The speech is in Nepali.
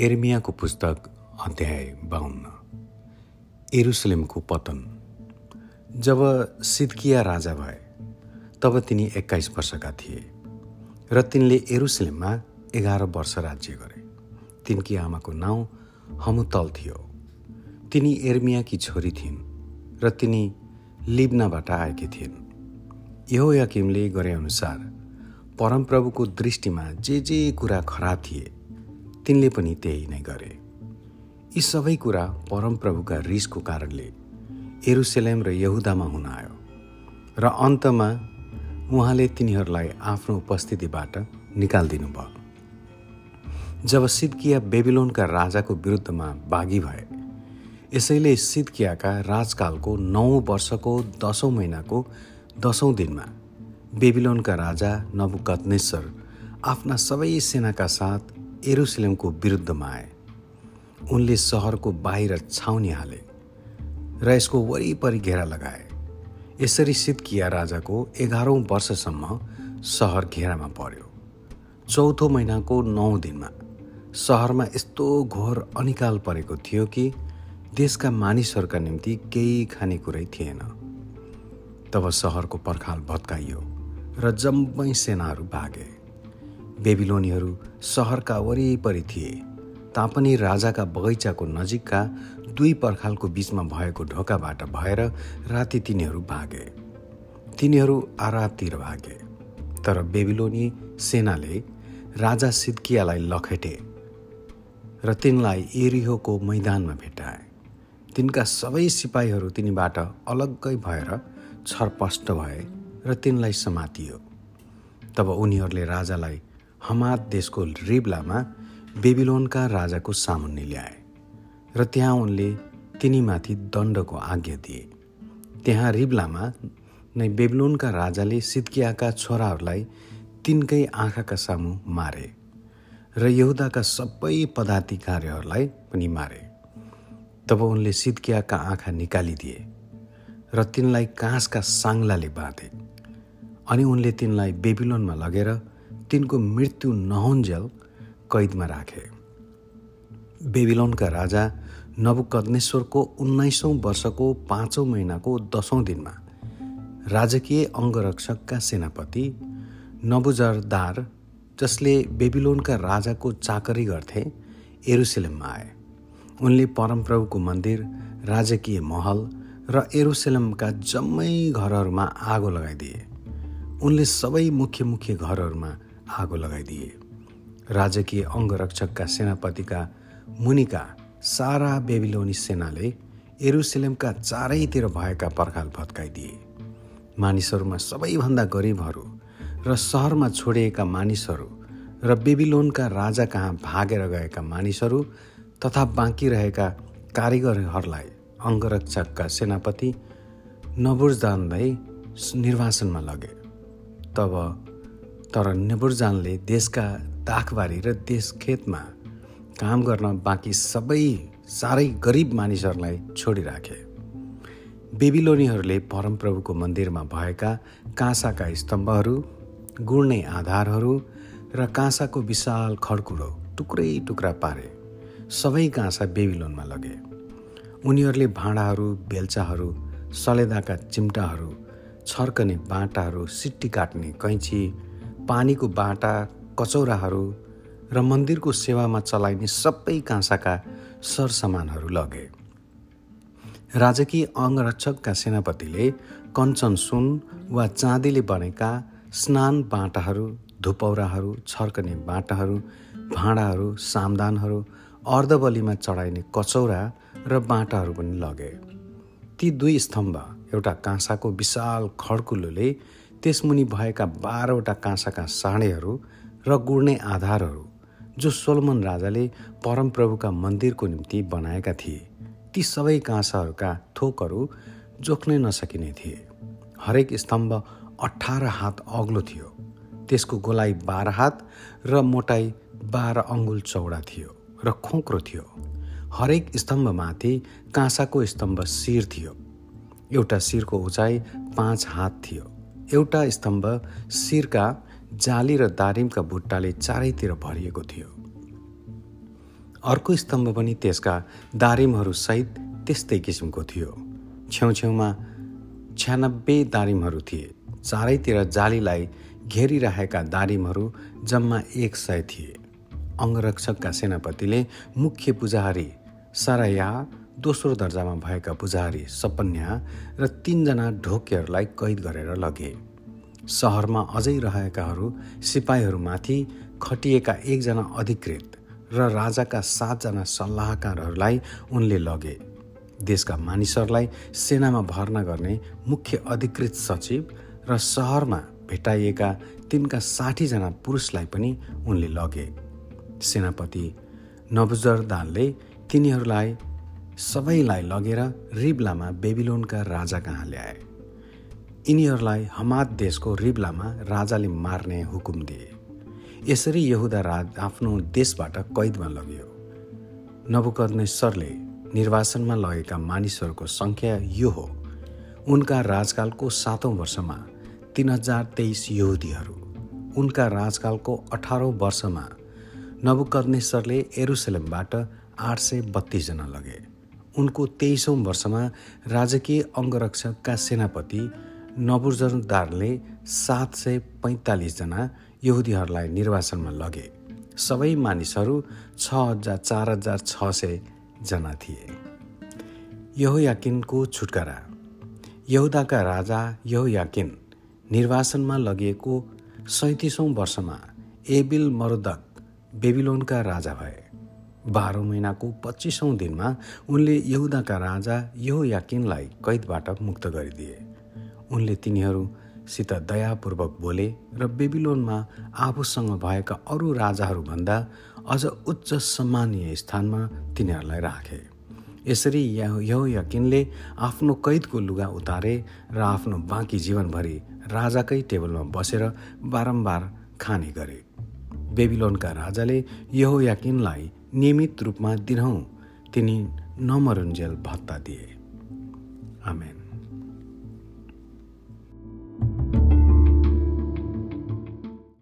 एर्मियाको पुस्तक अध्याय बाहुन्न एरुसलेमको पतन जब सिद्किया राजा भए तब तिनी एक्काइस वर्षका थिए र तिनले एरुसलेममा एघार वर्ष राज्य गरे तिनकी आमाको नाउँ हमुतल थियो तिनी एर्मियाकी छोरी थिइन् र तिनी लिब्नाबाट आएकी थिइन् यो यकिमले गरेअनुसार परमप्रभुको दृष्टिमा जे जे कुरा खराब थिए तिनले पनि त्यही नै गरे। यी सबै कुरा परमप्रभुका रिसको कारणले एरुसेलेम र यहुदामा हुन आयो र अन्तमा उहाँले तिनीहरूलाई आफ्नो उपस्थितिबाट निकालिदिनु भयो जब सिद्किया बेबिलोनका राजाको विरुद्धमा बाघी भए यसैले सिद्कियाका राजकालको नौ वर्षको दसौँ महिनाको दसौँ दिनमा बेबिलोनका राजा नबुकत्नेश्वर आफ्ना सबै सेनाका साथ एरुसलेमको विरुद्धमा आए उनले सहरको बाहिर छाउनी हाले र यसको वरिपरि घेरा लगाए। यसरी सिद्किया राजाको एघारौँ वर्षसम्म सहर घेरामा पर्यो। चौथो महिनाको नौ दिनमा सहरमा यस्तो घोर अनिकाल परेको थियो कि देशका मानिसहरूका निम्ति केही खानेकुरै थिएन। तब सहरको पर्खाल भत्काइयो र जम्मै सेनाहरू भागे। बेबिलोनीहरू सहरका वरिपरि थिए। तापनि राजाका बगैँचाको नजिकका दुई पर्खालको बिचमा भएको ढोकाबाट भएर राति तिनीहरू भागे। तिनीहरू आरातिर भागे। तर बेबिलोनी सेनाले राजा सिद्कियालाई लखेटे र तिनलाई एरिहोको मैदानमा भेटाए। तिनका सबै सिपाहीहरू तिनीबाट अलग्गै भएर छरपष्ट भए र तिनलाई समातियो। तब उनीहरूले राजालाई हमाद देशको रिब्लामा बेबिलोनका राजाको सामुन्ने ल्याए र त्यहाँ उनले तिनीमाथि दण्डको आज्ञा दिए। त्यहाँ रिब्लामा नै बेबिलोनका राजाले सिद्कियाका छोराहरूलाई तिनकै आँखाका सामु मारे र यहुदाका सबै पदाधिकारीहरूलाई पनि मारे। तब उनले सिद्कियाका आँखा निकालिदिए र तिनलाई काँसका साङ्लाले बाँधे। अनि उनले तिनलाई बेबिलोनमा लगेर तिनको मृत्यु नहुन्जेल कैदमा राखे। बेबिलोनका राजा नबुकद्नेश्वरको उन्नाइसौँ वर्षको पाँचौँ महिनाको दसौँ दिनमा राजकीय अङ्गरक्षकका सेनापति नबुजरदार जसले बेबिलोनका राजाको चाकरी गर्थे एरुसेलममा आए। उनले परमप्रभुको मन्दिर राजकीय महल र एरुसेलमका जम्मै घरहरूमा आगो लगाइदिए। उनले सबै मुख्य मुख्य घरहरूमा आगो लगाइदिए। राजकीय अङ्गरक्षकका सेनापतिका मुनिका सारा बेबिलोनी सेनाले एरुसेलेमका चारैतिर भएका पर्खाल भत्काइदिए। मानिसहरूमा सबैभन्दा गरिबहरू र सहरमा छोडिएका मानिसहरू र बेबिलोनका राजा कहाँ भागेर गएका मानिसहरू तथा बाँकी रहेका कारिगरहरूलाई अङ्गरक्षकका सेनापति नबुर्जानलाई निर्वासनमा लगे। तब तर नेबुर्जानले देशका दाखबारी र देश खेतमा काम गर्न बाँकी सबै साह्रै गरिब मानिसहरूलाई छोडिराखे। बेबिलोनीहरूले परमप्रभुको मन्दिरमा भएका काँसाका स्तम्भहरू गुड्ने आधारहरू र काँसाको विशाल खड्कुरो टुक्रै टुक्रा पारे। सबै काँसा बेबिलोनमा लगे। उनीहरूले भाँडाहरू बेल्चाहरू सलेदाका चिम्टाहरू छर्कने बाटाहरू सिट्टी काट्ने कैँची पानीको बाटा कचौराहरू र मन्दिरको सेवामा चलाइने सबै काँसाका सरसामानहरू लगे। राजकीय अङ्गरक्षकका सेनापतिले कञ्चन सुन वा चाँदीले बनेका स्नान बाटाहरू धुपौराहरू छर्कने बाटाहरू भाँडाहरू सामदानहरू अर्धबलीमा चढाइने कचौरा र बाटाहरू पनि लगे। ती दुई स्तम्भ एउटा काँसाको विशाल खड्कुलोले त्यसमुनि भएका बाह्रवटा काँसाका साँडेहरू र गुड्ने आधारहरू जो सोलमन राजाले परमप्रभुका मन्दिरको निम्ति बनाएका थिए। ती सबै काँसाहरूका थोकहरू जोख्नै नसकिने थिए। हरेक स्तम्भ अठार हात अग्लो थियो। त्यसको गोलाइ बाह्र हात र मोटाइ बाह्र अङ्गुल चौडा थियो र खोक्रो थियो। हरेक स्तम्भमाथि काँसाको स्तम्भ शिर थियो। एउटा शिरको उचाइ पाँच हात थियो। एउटा स्तम्भ शिरका जाली र दारिमका बुट्टाले चारैतिर भरिएको थियो। अर्को स्तम्भ पनि त्यसका दारिमहरूसहित त्यस्तै किसिमको थियो। छेउछेउमा छ्यानब्बे दारिमहरू थिए। चारैतिर जालीलाई घेरिरहेका दारिमहरू जम्मा एक सय थिए। अङ्गरक्षकका सेनापतिले मुख्य पुजारी सराया दोस्रो दर्जामा भएका पुजारी सपन्या र तिनजना ढोकेहरूलाई कैद गरेर लगे। सहरमा अझै रहेकाहरू सिपाहीहरूमाथि खटिएका एकजना अधिकृत र राजाका सातजना सल्लाहकारहरूलाई उनले लगे। देशका मानिसहरूलाई सेनामा भर्ना गर्ने मुख्य अधिकृत सचिव र सहरमा भेटाइएका तिनका साठीजना पुरुषलाई पनि उनले लगे। सेनापति नबुजरदानले तिनीहरूलाई सबैलाई लगेर रिब्लामा बेबिलोनका राजा कहाँ ल्याए? यिनीहरूलाई हमाद देशको रिब्लामा राजाले मार्ने हुकुम दिए। यसरी यहुदा राज आफ्नो देशबाट कैदमा लग्यो। नबुकर्नेश्वरले निर्वासनमा लगेका मानिसहरूको सङ्ख्या यो हो। उनका राजकालको सातौँ वर्षमा तिन हजार तेइस यहुदीहरू उनका राजकालको अठारौँ वर्षमा नबुकर्नेश्वरले एरुसलेमबाट आठ सय बत्तिसजना लगे। उनको तेइसौँ वर्षमा राजकीय अङ्गरक्षकका सेनापति नबुर्जनदारले सात सय पैँतालिसजना यहुदीहरूलाई निर्वाचनमा लगे। सबै मानिसहरू छ हजार चार हजार छ सयजना थिए। यहोयाकिनको छुटकारा। यहुदाका राजा यहोयाकिन निर्वासनमा लगिएको सैतिसौँ वर्षमा एबिल मरुदक बेबिलोनका राजा भए। बाह्रौँ महिनाको पच्चिसौँ दिनमा उनले यहुदाका राजा यो याकिनलाई कैदबाट मुक्त गरिदिए। उनले तिनीहरूसित दयापूर्वक बोले र बेबिलोनमा आफूसँग भएका अरू राजाहरूभन्दा अझ उच्च सम्मानीय स्थानमा तिनीहरूलाई राखे। यसरी यो यकिनले आफ्नो कैदको लुगा उतारे र आफ्नो बाँकी जीवनभरि राजाकै टेबलमा बसेर बारम्बार खाने गरे। बेबिलोनका राजाले यहो याकिनलाई नियमित रूपमा दिनहुँ तिनी नमरुन्जेल भत्ता दिए। आमेन।